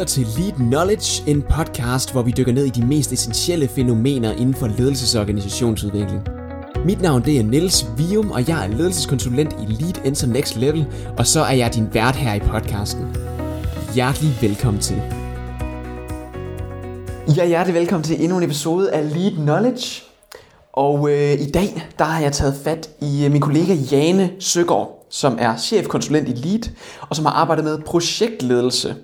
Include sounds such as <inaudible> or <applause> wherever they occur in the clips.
lytter til Lead Knowledge, en podcast, hvor vi dykker ned i de mest essentielle fænomener inden for ledelses- og organisationsudvikling. Mit navn det er Niels Vium, og jeg er ledelseskonsulent i Lead Enter Next Level, og så er jeg din vært her i podcasten. Hjertelig velkommen til. Ja, hjertelig velkommen til endnu en episode af Lead Knowledge. Og øh, i dag, der har jeg taget fat i øh, min kollega Jane Søgaard, som er chefkonsulent i Lead, og som har arbejdet med projektledelse,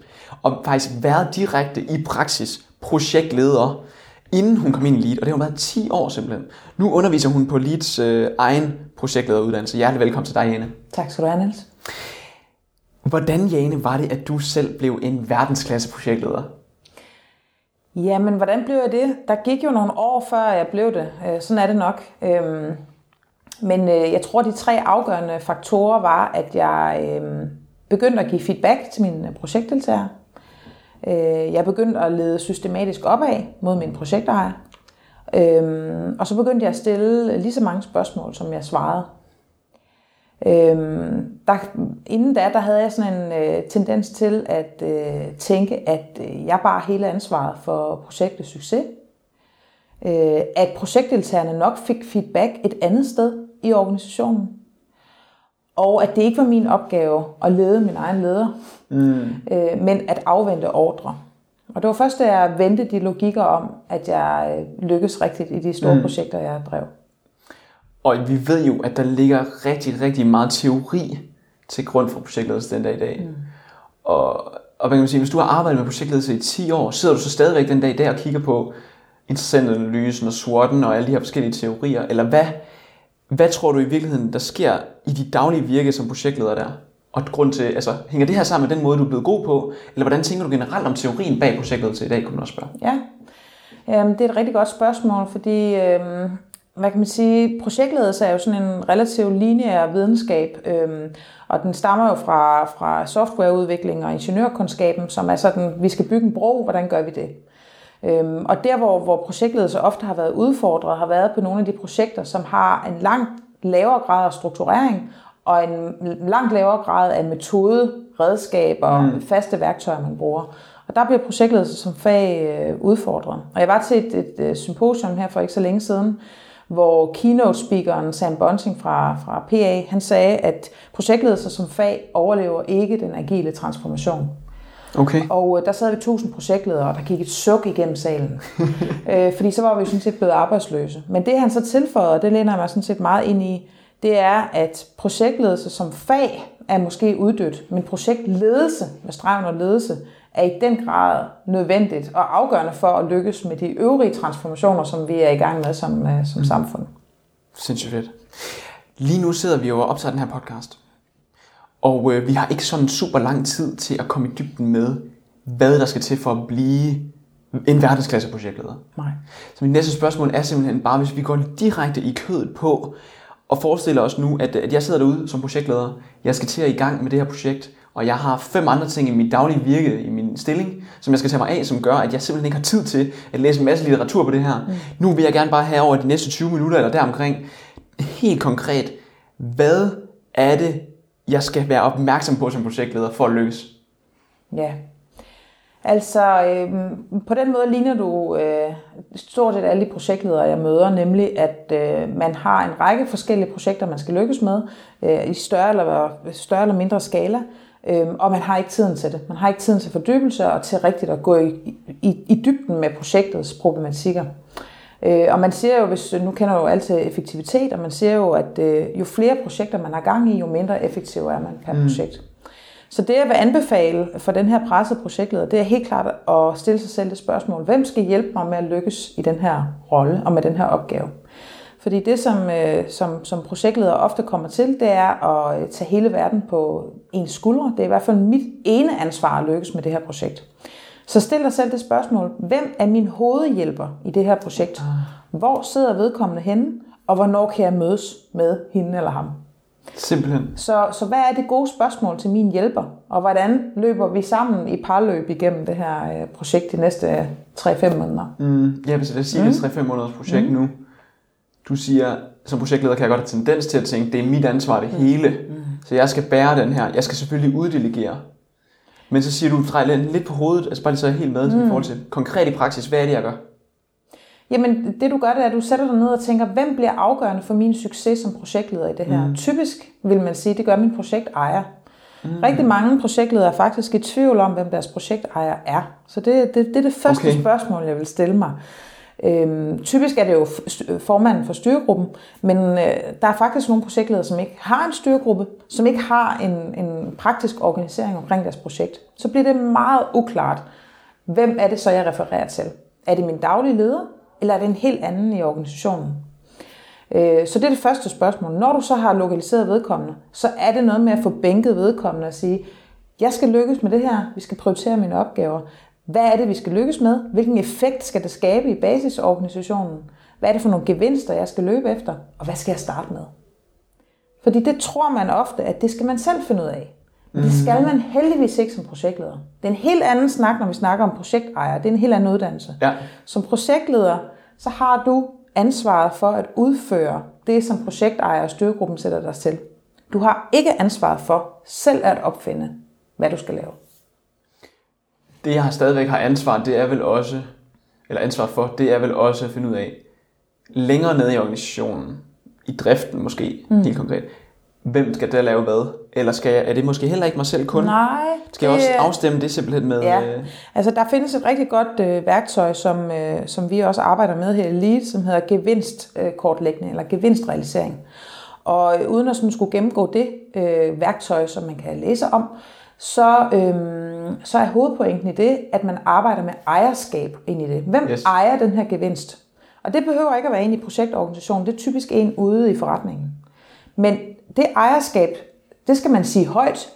og faktisk været direkte i praksis projektleder, inden hun kom ind i Lead, og det har været 10 år simpelthen. Nu underviser hun på Leads øh, egen projektlederuddannelse. Hjertelig velkommen til dig, Jane. Tak skal du have, Niels. Hvordan, Jane, var det, at du selv blev en verdensklasse projektleder? Jamen, hvordan blev jeg det? Der gik jo nogle år, før jeg blev det. Øh, sådan er det nok. Øhm, men øh, jeg tror, de tre afgørende faktorer var, at jeg øhm, begyndte at give feedback til mine projektdeltagere. Øh, jeg begyndte at lede systematisk opad mod min projektejer. Øhm, og så begyndte jeg at stille lige så mange spørgsmål, som jeg svarede. Øhm, der, inden da, der havde jeg sådan en øh, tendens til at øh, tænke, at øh, jeg bare hele ansvaret for projektets succes. Øh, at projektdeltagerne nok fik feedback et andet sted i organisationen. Og at det ikke var min opgave at lede min egen leder, mm. øh, men at afvente ordre. Og det var først, da jeg vendte de logikker om, at jeg øh, lykkedes rigtigt i de store mm. projekter, jeg drev. Og vi ved jo, at der ligger rigtig, rigtig meget teori til grund for projektledelse den dag i dag. Mm. Og, og hvad kan man sige, hvis du har arbejdet med projektledelse i 10 år, sidder du så stadigvæk den dag i dag og kigger på interessentanalysen og SWOT'en og alle de her forskellige teorier, eller hvad, hvad tror du i virkeligheden, der sker i dit daglige virke som projektleder der? Og grund til, altså, hænger det her sammen med den måde, du er blevet god på? Eller hvordan tænker du generelt om teorien bag projektet til i dag, kunne man også spørge? Ja, Jamen, det er et rigtig godt spørgsmål, fordi øhm, hvad kan man sige, projektledelse er jo sådan en relativt lineær videnskab, øhm, og den stammer jo fra, fra softwareudvikling og ingeniørkundskaben, som er sådan, vi skal bygge en bro, hvordan gør vi det? Øhm, og der, hvor, hvor projektledelse ofte har været udfordret, har været på nogle af de projekter, som har en langt lavere grad af strukturering, og en langt lavere grad af metode, redskaber og mm. faste værktøjer, man bruger. Og der bliver projektledelse som fag øh, udfordret. Og jeg var til et, et, et symposium her for ikke så længe siden, hvor keynote-speakeren Sam Bunting fra, fra PA, han sagde, at projektledelse som fag overlever ikke den agile transformation. Okay. Og øh, der sad vi tusind projektledere, og der gik et suk igennem salen. <laughs> øh, fordi så var vi jo sådan set blevet arbejdsløse. Men det han så tilføjede, og det læner jeg mig sådan set meget ind i, det er, at projektledelse som fag er måske uddødt, men projektledelse med stregen og ledelse er i den grad nødvendigt og afgørende for at lykkes med de øvrige transformationer, som vi er i gang med som, øh, som samfund. Sindssygt fedt. Lige nu sidder vi jo og optager den her podcast. Og øh, vi har ikke sådan super lang tid til at komme i dybden med, hvad der skal til for at blive en verdensklasse projektleder. Nej. Så mit næste spørgsmål er simpelthen bare, hvis vi går direkte i kødet på, og forestiller os nu, at, at jeg sidder derude som projektleder, jeg skal til at i gang med det her projekt, og jeg har fem andre ting i mit daglige virke, i min stilling, som jeg skal tage mig af, som gør, at jeg simpelthen ikke har tid til at læse en masse litteratur på det her. Mm. Nu vil jeg gerne bare have over de næste 20 minutter eller deromkring, helt konkret, hvad er det, jeg skal være opmærksom på som projektleder for at lykkes? Ja, altså øh, på den måde ligner du øh, stort set alle de projektledere, jeg møder, nemlig at øh, man har en række forskellige projekter, man skal lykkes med, øh, i større eller, større eller mindre skala, øh, og man har ikke tiden til det. Man har ikke tiden til fordybelse og til rigtigt at gå i, i, i dybden med projektets problematikker. Øh, og man ser jo, hvis nu kender jo altid effektivitet, og man ser jo, at øh, jo flere projekter man har gang i, jo mindre effektiv er man per mm. projekt. Så det, jeg vil anbefale for den her pressede projektleder, det er helt klart at stille sig selv det spørgsmål, hvem skal hjælpe mig med at lykkes i den her rolle og med den her opgave? Fordi det, som, øh, som, som projektleder ofte kommer til, det er at øh, tage hele verden på ens skuldre. Det er i hvert fald mit ene ansvar at lykkes med det her projekt. Så stil dig selv det spørgsmål, hvem er min hovedhjælper i det her projekt? Ah. Hvor sidder vedkommende henne, og hvornår kan jeg mødes med hende eller ham? Simpelthen. Så, så hvad er det gode spørgsmål til min hjælper? Og hvordan løber vi sammen i parløb igennem det her øh, projekt de næste 3-5 måneder? Mm, ja, hvis jeg siger, mm. det er 3-5 måneders projekt mm. nu. Du siger, som projektleder kan jeg godt have tendens til at tænke, det er mit ansvar det mm. hele. Mm. Så jeg skal bære den her. Jeg skal selvfølgelig uddelegere. Men så siger du, drejer lidt på hovedet, altså bare lige så helt med mm. i forhold til konkret i praksis, hvad er det, jeg gør? Jamen, det du gør, det er, at du sætter dig ned og tænker, hvem bliver afgørende for min succes som projektleder i det her? Mm. Typisk vil man sige, det gør min projektejer. Mm. Rigtig mange projektledere er faktisk i tvivl om, hvem deres projektejer er. Så det, det, det er det første okay. spørgsmål, jeg vil stille mig. Øhm, typisk er det jo formanden for styregruppen, men øh, der er faktisk nogle projektledere, som ikke har en styregruppe, som ikke har en, en praktisk organisering omkring deres projekt. Så bliver det meget uklart, hvem er det så, jeg refererer til? Er det min daglige leder, eller er det en helt anden i organisationen? Øh, så det er det første spørgsmål. Når du så har lokaliseret vedkommende, så er det noget med at få bænket vedkommende og sige, jeg skal lykkes med det her, vi skal prioritere mine opgaver. Hvad er det, vi skal lykkes med? Hvilken effekt skal det skabe i basisorganisationen? Hvad er det for nogle gevinster, jeg skal løbe efter? Og hvad skal jeg starte med? Fordi det tror man ofte, at det skal man selv finde ud af. Men det skal man heldigvis ikke som projektleder. Det er en helt anden snak, når vi snakker om projektejer. Det er en helt anden uddannelse. Ja. Som projektleder, så har du ansvaret for at udføre det, som projektejer og styregruppen sætter dig til. Du har ikke ansvaret for selv at opfinde, hvad du skal lave. Det, jeg stadigvæk har ansvar, det er vel også, eller ansvar for, det er vel også at finde ud af, længere nede i organisationen, i driften måske, mm. helt konkret, hvem skal der lave hvad? Eller skal jeg, er det måske heller ikke mig selv kun? Nej. Skal jeg også afstemme det simpelthen med? Ja. Øh... Altså der findes et rigtig godt øh, værktøj, som, øh, som vi også arbejder med her i LEAD, som hedder gevinstkortlægning eller gevinstrealisering. Og øh, uden at sådan skulle gennemgå det øh, værktøj, som man kan læse om, så, øh, så er hovedpointen i det, at man arbejder med ejerskab ind i det. Hvem yes. ejer den her gevinst? Og det behøver ikke at være en i projektorganisationen, det er typisk en ude i forretningen. Men det ejerskab, det skal man sige højt,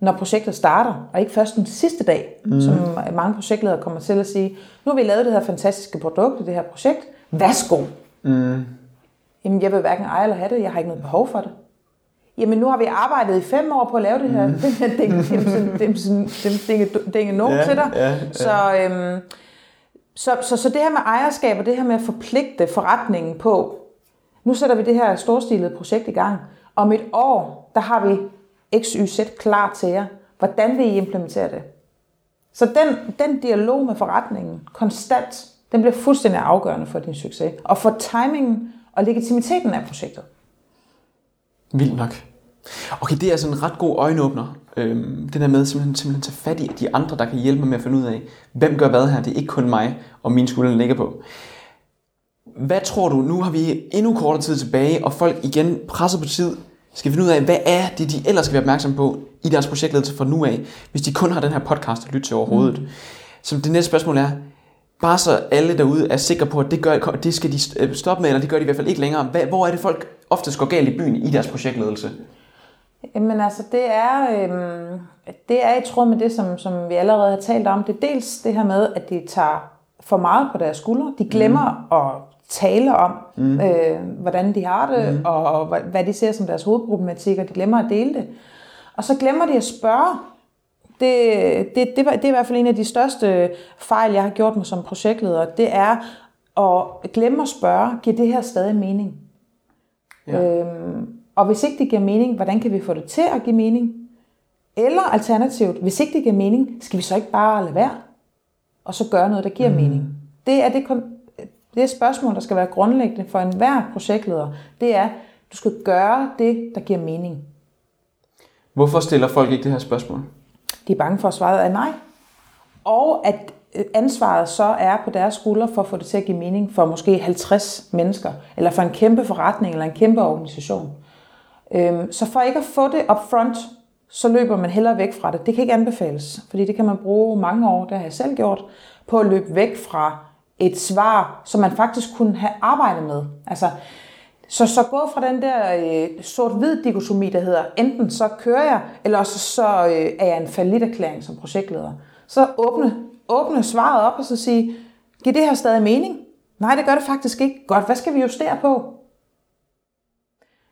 når projektet starter, og ikke først den sidste dag, mm. som mange projektledere kommer til at sige, nu har vi lavet det her fantastiske produkt det her projekt, værsgo. Mm. Jamen, jeg vil hverken eje eller have det, jeg har ikke noget behov for det. Jamen, nu har vi arbejdet i fem år på at lave det her, mm. den her ding, ding, no til dig. Ja, ja. Så, øhm, så, så, så det her med ejerskab og det her med at forpligte forretningen på, nu sætter vi det her storstilede projekt i gang, om et år, der har vi XYZ klar til jer. Hvordan vil I implementere det? Så den, den dialog med forretningen, konstant, den bliver fuldstændig afgørende for din succes. Og for timingen og legitimiteten af projektet. Vildt nok. Okay, det er altså en ret god øjenåbner. Øhm, den der med simpelthen, simpelthen tage fat i de andre, der kan hjælpe mig med at finde ud af, hvem gør hvad her. Det er ikke kun mig og mine skuldre ligger på. Hvad tror du, nu har vi endnu kortere tid tilbage, og folk igen presser på tid, skal finde ud af, hvad er det, de ellers skal være opmærksom på i deres projektledelse fra nu af, hvis de kun har den her podcast at lytte til overhovedet. Mm. Så det næste spørgsmål er, bare så alle derude er sikre på, at det, gør, det skal de øh, stoppe med, eller det gør de i hvert fald ikke længere. Hvor er det folk ofte går galt i byen i deres projektledelse? Jamen altså, det er, øhm, det er i tråd med det, som, som vi allerede har talt om. Det er dels det her med, at de tager for meget på deres skuldre. De glemmer mm. at tale om, mm. øh, hvordan de har det, mm. og, og hvad de ser som deres hovedproblematik, og de glemmer at dele det. Og så glemmer de at spørge. Det, det, det, det er i hvert fald en af de største fejl, jeg har gjort mig som projektleder. Det er at glemme at spørge, giver det her stadig mening? Ja. Øhm, og hvis ikke det giver mening, hvordan kan vi få det til at give mening? Eller alternativt, hvis ikke det giver mening, skal vi så ikke bare lade være? Og så gøre noget, der giver mm. mening. Det er det, det spørgsmål, der skal være grundlæggende for enhver projektleder. Det er, du skal gøre det, der giver mening. Hvorfor stiller folk ikke det her spørgsmål? De er bange for, at svaret er nej. Og at ansvaret så er på deres skuldre for at få det til at give mening for måske 50 mennesker, eller for en kæmpe forretning, eller en kæmpe organisation. Øhm, så for ikke at få det up front, så løber man hellere væk fra det. Det kan ikke anbefales, fordi det kan man bruge mange år, det har jeg selv gjort, på at løbe væk fra et svar, som man faktisk kunne have arbejdet med. Altså, så, så gå fra den der øh, sort-hvid dikotomi, der hedder, enten så kører jeg, eller også så øh, er jeg en faliderklæring som projektleder. Så åbne, åbne svaret op og så sige, giver det her stadig mening? Nej, det gør det faktisk ikke. Godt, hvad skal vi justere på?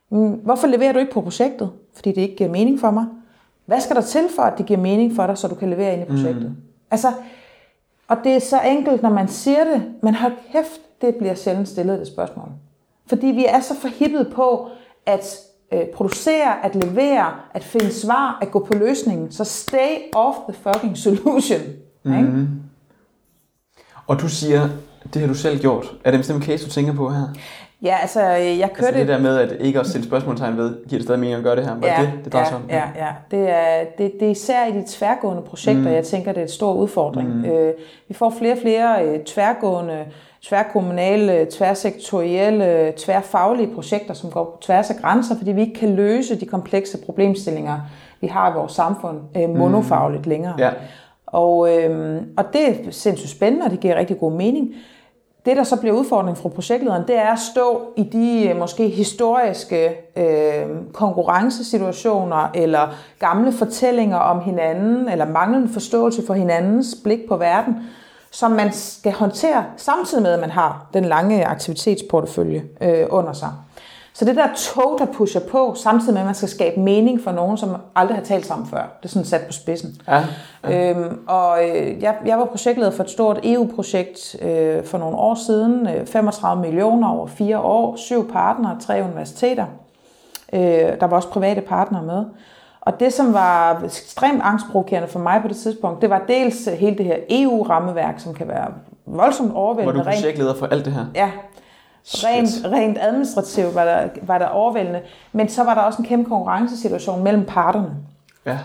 Mm, hvorfor leverer du ikke på projektet? Fordi det ikke giver mening for mig. Hvad skal der til for, at det giver mening for dig, så du kan levere ind i projektet? Mm. Altså, og det er så enkelt, når man siger det, men hold kæft, det bliver sjældent stillet det spørgsmål. Fordi vi er så forhippet på, at øh, producere, at levere, at finde svar, at gå på løsningen. Så stay off the fucking solution. Mm. Ikke? Mhm. Og du siger, det har du selv gjort. Er det en bestemt case, du tænker på her? Ja, altså jeg kørte... Altså det der med, at ikke at stille spørgsmålstegn ved, giver det stadig mening at gøre det her? Var ja, det det, det drejer ja, sig om? Ja, ja. Det, er, det, det er især i de tværgående projekter, mm. jeg tænker, det er en stor udfordring. Mm. Øh, vi får flere og flere øh, tværgående, tværkommunale, tværsektorielle, tværfaglige projekter, som går på tværs af grænser, fordi vi ikke kan løse de komplekse problemstillinger, vi har i vores samfund øh, monofagligt mm. længere. Ja. Og, øh, og det er sindssygt spændende, og det giver rigtig god mening. Det, der så bliver udfordringen fra projektlederen, det er at stå i de øh, måske historiske øh, konkurrencesituationer, eller gamle fortællinger om hinanden, eller manglende forståelse for hinandens blik på verden, som man skal håndtere, samtidig med, at man har den lange aktivitetsportefølje øh, under sig. Så det der tog, der pusher på, samtidig med, at man skal skabe mening for nogen, som aldrig har talt sammen før. Det er sådan sat på spidsen. Ja, ja. Øhm, og øh, jeg, jeg var projektleder for et stort EU-projekt øh, for nogle år siden. Øh, 35 millioner over fire år, syv partnere, tre universiteter. Øh, der var også private partnere med. Og det, som var ekstremt angstprovokerende for mig på det tidspunkt, det var dels hele det her EU-rammeværk, som kan være voldsomt overvældende. Var du projektleder for alt det her? Ja, Rent, rent administrativt var der, var der overvældende, men så var der også en kæmpe konkurrencesituation mellem parterne. Ja.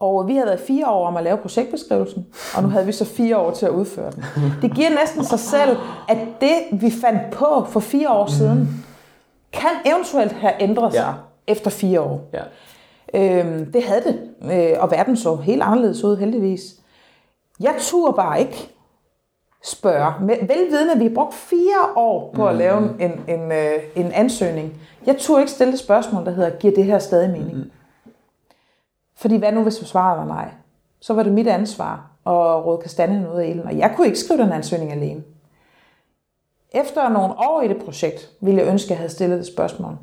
Og vi havde været fire år om at lave projektbeskrivelsen, og nu havde vi så fire år til at udføre den. Det giver næsten sig selv, at det, vi fandt på for fire år siden, kan eventuelt have ændret sig ja. efter fire år. Ja. Øhm, det havde det, øh, og verden så helt anderledes ud, heldigvis. Jeg turde bare ikke spørge, velvidende, at vi har brugt fire år på at lave en, en, en, øh, en ansøgning. Jeg turde ikke stille et spørgsmål, der hedder, giver det her stadig mening? Mm. Fordi hvad nu, hvis du svarede var nej? Så var det mit ansvar at råde kastanjen ud af ilden, og jeg kunne ikke skrive den ansøgning alene. Efter nogle år i det projekt, ville jeg ønske, at jeg havde stillet det spørgsmål.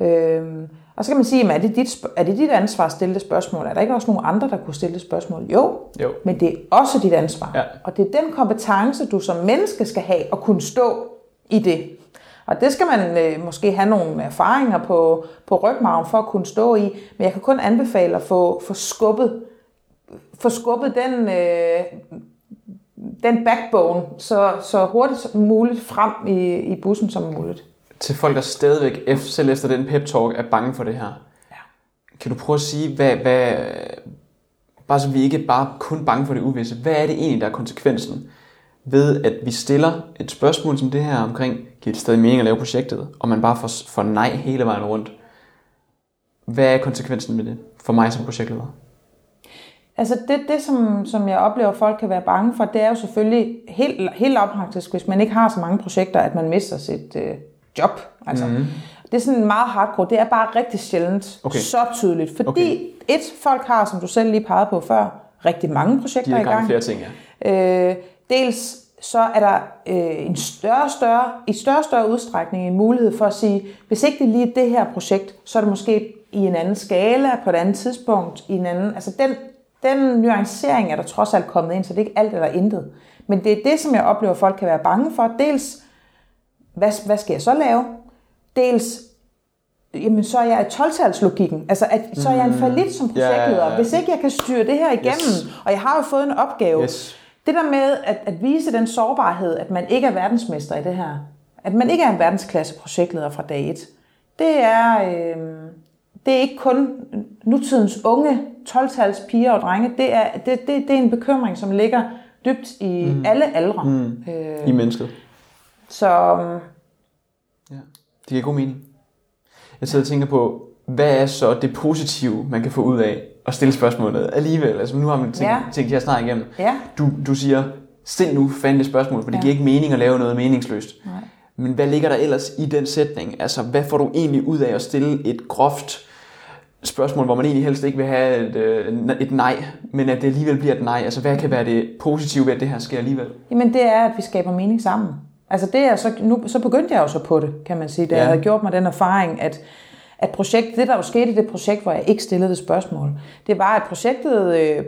Øhm, og så kan man sige, er det, dit, er det dit ansvar at stille det spørgsmål? Er der ikke også nogen andre, der kunne stille det spørgsmål? Jo, jo. men det er også dit ansvar. Ja. Og det er den kompetence, du som menneske skal have at kunne stå i det. Og det skal man øh, måske have nogle erfaringer på, på rygmarven for at kunne stå i. Men jeg kan kun anbefale at få, få skubbet, få skubbet den, øh, den backbone så, så hurtigt som muligt frem i, i bussen som muligt til folk, der stadigvæk, selv efter den pep-talk, er bange for det her. Ja. Kan du prøve at sige, hvad, hvad, bare så vi ikke bare kun bange for det uvisse, hvad er det egentlig, der er konsekvensen ved, at vi stiller et spørgsmål som det her omkring, giver det stadig mening at lave projektet, og man bare får, får nej hele vejen rundt. Hvad er konsekvensen med det for mig som projektleder? Altså det, det som, som jeg oplever, at folk kan være bange for, det er jo selvfølgelig helt, helt lavpraktisk, hvis man ikke har så mange projekter, at man mister sit, øh, job. Altså. Mm. Det er sådan meget hardcore. Det er bare rigtig sjældent okay. så tydeligt. Fordi okay. et, folk har, som du selv lige pegede på før, rigtig mange projekter De i gang. flere ting, ja. Øh, dels så er der øh, en større, større, i større større udstrækning en mulighed for at sige, hvis ikke det er lige det her projekt, så er det måske i en anden skala, på et andet tidspunkt, i en anden, altså den, den nuancering er der trods alt kommet ind, så det er ikke alt eller intet. Men det er det, som jeg oplever, at folk kan være bange for. Dels hvad, hvad skal jeg så lave? Dels, jamen så er jeg i 12-talslogikken. Altså, at, så er jeg en mm. falit som projektleder. Yeah, yeah. Hvis ikke jeg kan styre det her igennem, yes. og jeg har jo fået en opgave. Yes. Det der med at, at vise den sårbarhed, at man ikke er verdensmester i det her. At man ikke er en verdensklasse projektleder fra dag 1. Det er, øh, det er ikke kun nutidens unge 12-tals piger og drenge. Det er, det, det, det er en bekymring, som ligger dybt i mm. alle aldre. Mm. Øh, I mennesket. Så... Ja, det giver god mening. Jeg sidder og tænker på, hvad er så det positive, man kan få ud af at stille spørgsmålet alligevel? Altså nu har man tænkt, ja. tænkt her snart igennem. Ja. Du, du siger, stil nu fandme det spørgsmål, for det ja. giver ikke mening at lave noget meningsløst. Nej. Men hvad ligger der ellers i den sætning? Altså, hvad får du egentlig ud af at stille et groft spørgsmål, hvor man egentlig helst ikke vil have et, øh, et nej, men at det alligevel bliver et nej? Altså, hvad kan være det positive ved, at det her sker alligevel? Jamen, det er, at vi skaber mening sammen. Altså det er så, nu, så begyndte jeg jo så på det, kan man sige, da ja. jeg havde gjort mig den erfaring, at, at projekt, det der jo skete i det projekt, hvor jeg ikke stillede det spørgsmål, det var, at projektet øh,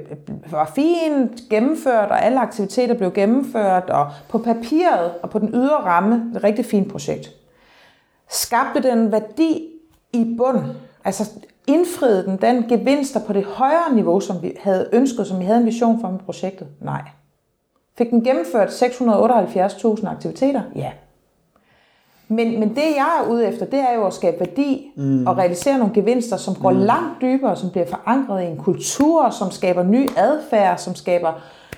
var fint gennemført, og alle aktiviteter blev gennemført, og på papiret og på den ydre ramme, et rigtig fint projekt. Skabte den værdi i bund, altså indfriede den den gevinster på det højere niveau, som vi havde ønsket, som vi havde en vision for med projektet? Nej. Fik den gennemført 678.000 aktiviteter? Ja. Men, men det, jeg er ude efter, det er jo at skabe værdi mm. og realisere nogle gevinster, som går mm. langt dybere, som bliver forankret i en kultur, som skaber ny adfærd, som skaber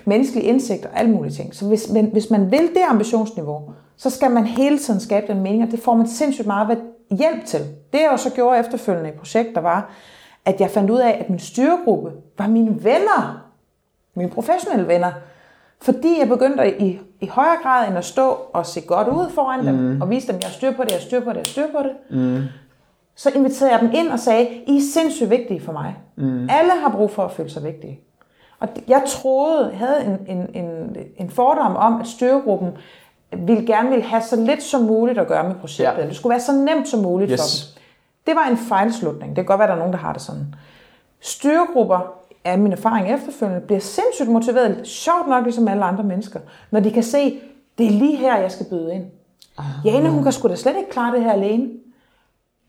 menneskelig indsigt og alle mulige ting. Så hvis, men, hvis man vil det ambitionsniveau, så skal man hele tiden skabe den mening, og det får man sindssygt meget hjælp til. Det jeg jo så gjorde efterfølgende i projekter var, at jeg fandt ud af, at min styregruppe var mine venner, mine professionelle venner, fordi jeg begyndte i, i højere grad end at stå og se godt ud foran dem, mm. og vise dem, at jeg styr på det, jeg styr på det, jeg styr på det. Mm. Så inviterede jeg dem ind og sagde, I er sindssygt vigtige for mig. Mm. Alle har brug for at føle sig vigtige. Og jeg troede, jeg havde en, en, en, en fordom om, at styregruppen ville gerne ville have så lidt som muligt at gøre med projektet. Ja. Det skulle være så nemt som muligt yes. for dem. Det var en fejlslutning. Det kan godt være, at der er nogen, der har det sådan. Styregrupper af min erfaring efterfølgende, bliver sindssygt motiveret, sjovt nok ligesom alle andre mennesker, når de kan se, det er lige her, jeg skal byde ind. Ah. Jane, hun kan sgu da slet ikke klare det her alene.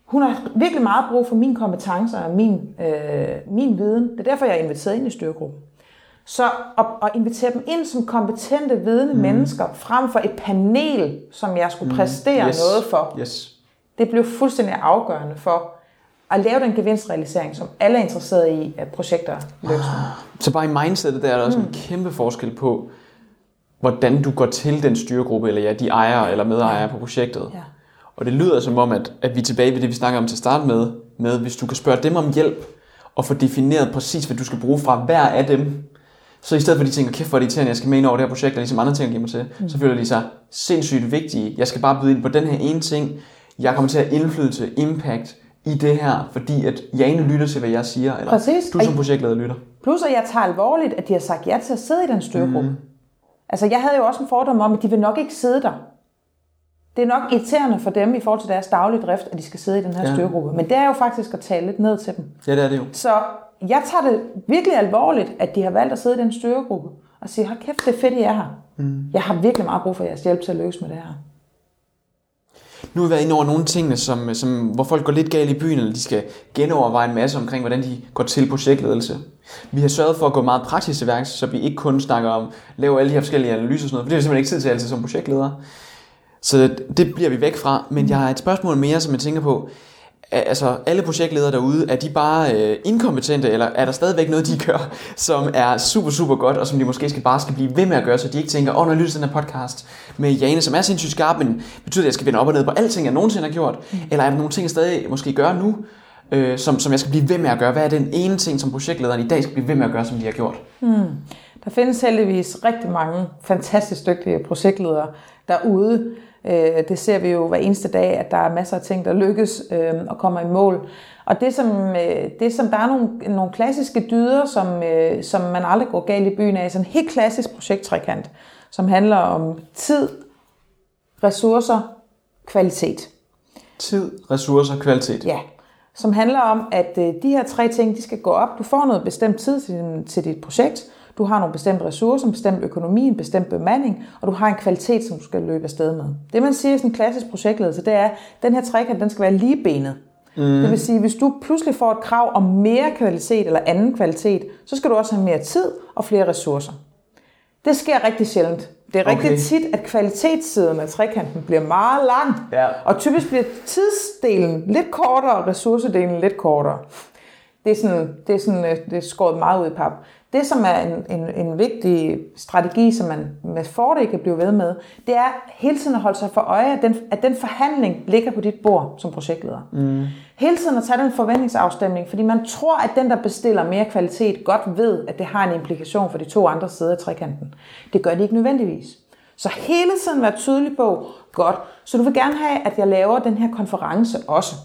Hun har virkelig meget brug for mine kompetencer og min, øh, min viden. Det er derfor, jeg er inviteret ind i styregruppen. Så at, at invitere dem ind som kompetente, vidende mm. mennesker, frem for et panel, som jeg skulle mm. præstere yes. noget for, yes. det blev fuldstændig afgørende for, at lave den gevinstrealisering, som alle er interesseret i, at projekter lykkes Så bare i mindsetet, der er der også mm. en kæmpe forskel på, hvordan du går til den styregruppe, eller ja, de ejere eller medejere ja. på projektet. Ja. Og det lyder som om, at, at vi er tilbage ved det, vi snakker om til start med, med, hvis du kan spørge dem om hjælp, og få defineret præcis, hvad du skal bruge fra hver af dem, så i stedet for at de tænker, kæft hvor er det irriterende, jeg skal med ind over det her projekt, og ligesom andre ting at give mig til, mm. så føler de sig sindssygt vigtige. Jeg skal bare byde ind på den her ene ting. Jeg kommer til at indflydelse, impact, i det her, fordi at Jane lytter til, hvad jeg siger, eller Præcis. du som projektleder lytter. Plus, at jeg tager alvorligt, at de har sagt ja til at sidde i den styregruppe. Mm. Altså, jeg havde jo også en fordom om, at de vil nok ikke sidde der. Det er nok irriterende for dem i forhold til deres daglige drift, at de skal sidde i den her ja. styregruppe. Men det er jo faktisk at tale lidt ned til dem. Ja, det er det jo. Så jeg tager det virkelig alvorligt, at de har valgt at sidde i den styregruppe og sige, hold kæft, det er fedt, I er her. Mm. Jeg har virkelig meget brug for jeres hjælp til at løse med det her. Nu har vi været inde over nogle ting, som, som, hvor folk går lidt galt i byen, eller de skal genoverveje en masse omkring, hvordan de går til projektledelse. Vi har sørget for at gå meget praktisk til værks, så vi ikke kun snakker om, lave alle de her forskellige analyser og sådan noget, for det er simpelthen ikke tid til altid som projektleder. Så det bliver vi væk fra. Men jeg har et spørgsmål mere, som jeg tænker på altså alle projektledere derude, er de bare øh, inkompetente, eller er der stadigvæk noget, de gør, som er super, super godt, og som de måske skal bare skal blive ved med at gøre, så de ikke tænker, åh, oh, når jeg lytter til den her podcast med Jane, som er sindssygt skarp, men betyder det, at jeg skal vende op og ned på alting, jeg nogensinde har gjort? Mm. Eller er der nogle ting, jeg stadig måske gør nu, øh, som, som jeg skal blive ved med at gøre? Hvad er den ene ting, som projektlederen i dag skal blive ved med at gøre, som de har gjort? Mm. Der findes heldigvis rigtig mange fantastisk dygtige projektledere derude, Øh, det ser vi jo hver eneste dag, at der er masser af ting, der lykkes øh, og kommer i mål. Og det som, øh, det som der er nogle, nogle klassiske dyder, som, som man aldrig går galt i byen af, sådan en helt klassisk projekttrækant, som handler om tid, ressourcer, kvalitet. Tid, ressourcer, kvalitet. Ja, som handler om, at de her tre ting, de skal gå op. Du får noget bestemt tid til dit projekt, du har nogle bestemte ressourcer, en bestemt økonomi, en bestemt bemanding, og du har en kvalitet, som du skal løbe afsted med. Det man siger i sådan en klassisk projektledelse, det er, at den her trekant, den skal være lige benet. Mm. Det vil sige, hvis du pludselig får et krav om mere kvalitet eller anden kvalitet, så skal du også have mere tid og flere ressourcer. Det sker rigtig sjældent. Det er rigtig okay. tit, at kvalitetssiden af trekanten bliver meget lang, ja. og typisk bliver tidsdelen lidt kortere og ressourcedelen lidt kortere. Det er, sådan, det er, sådan, øh, det er skåret meget ud i pap. Det, som er en, en, en vigtig strategi, som man med fordel kan blive ved med, det er hele tiden at holde sig for øje, at den, at den forhandling ligger på dit bord som projektleder. Mm. Hele tiden at tage den forventningsafstemning, fordi man tror, at den, der bestiller mere kvalitet, godt ved, at det har en implikation for de to andre sider af trekanten. Det gør det ikke nødvendigvis. Så hele tiden være tydelig på, godt, så du vil gerne have, at jeg laver den her konference også.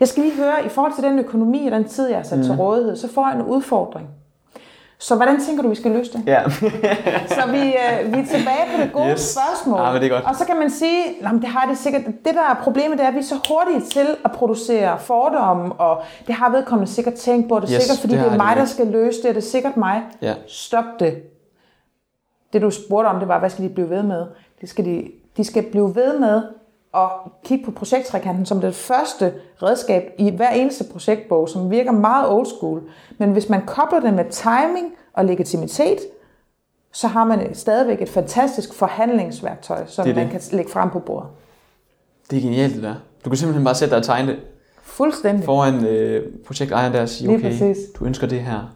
Jeg skal lige høre, i forhold til den økonomi og den tid, jeg har sat mm. til rådighed, så får jeg en udfordring. Så hvordan tænker du, vi skal løse det? Ja. så vi, øh, vi er tilbage på det gode yes. spørgsmål. Ja, men det er godt. Og så kan man sige, at det har det sikkert. Det der er problemet, det er, at vi er så hurtige til at producere fordomme, og det har vedkommende sikkert tænkt på. Det er yes, sikkert, fordi det, det er mig, det der skal løse det, og det er sikkert mig. Ja. Stop det. Det du spurgte om, det var, hvad skal de blive ved med? Det skal de, de skal blive ved med at kigge på projekttrækanten som det første redskab i hver eneste projektbog, som virker meget old school. Men hvis man kobler det med timing og legitimitet, så har man stadigvæk et fantastisk forhandlingsværktøj, som Det er man det. kan lægge frem på bordet. Det er genialt, det der. Du kan simpelthen bare sætte dig og tegne det Fuldstændig. foran øh, projektejeren der og sige, okay, du ønsker det her.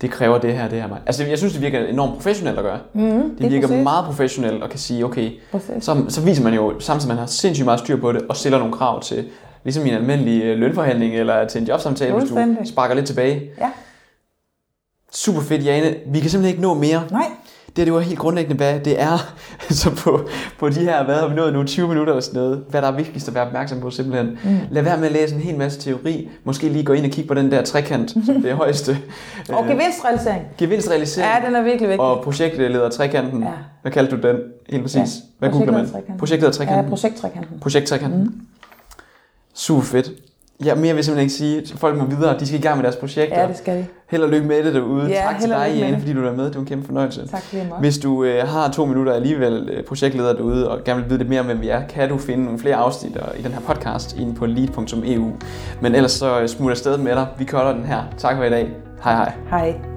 Det kræver det her, det her. Altså, jeg synes, det virker enormt professionelt at gøre. Mm, Det virker meget professionelt og kan sige, okay, Præcis. så, så viser man jo, samtidig man har sindssygt meget styr på det, og stiller nogle krav til, ligesom i en almindelig øh, lønforhandling eller til en jobsamtale, hvis du sparker lidt tilbage. Ja. Super fedt, Jane. Vi kan simpelthen ikke nå mere. Nej, Det, det var helt grundlæggende, hvad det er. <laughs> Så på, på de her, hvad har vi nået nu, 20 minutter eller sådan noget, hvad der er vigtigst at være opmærksom på simpelthen. Mm. Lad være med at læse en hel masse teori. Måske lige gå ind og kigge på den der trekant, <laughs> som det er højeste. og gevinstrealisering. Gevinstrealisering. Ja, den er virkelig vigtig. Og projektleder trekanten. Ja. Hvad kaldte du den? Helt præcis. Ja, Hvad googler man? Projektleder Ja, trekanten. projekttrækanten. Projekttrekanten. Mm. Super fedt. Ja, mere vil jeg simpelthen ikke sige. Folk må videre. De skal i gang med deres projekter. Ja, det skal de. Held og lykke med det derude. Ja, tak til dig, Jane, fordi du er med. Det var en kæmpe fornøjelse. Tak jeg måtte. Hvis du øh, har to minutter alligevel øh, projektleder derude, og gerne vil vide lidt mere om, hvem vi er, kan du finde nogle flere afsnit i den her podcast inde på lead.eu. Men ellers så øh, smut afsted med dig. Vi cutter den her. Tak for i dag. Hej hej. Hej.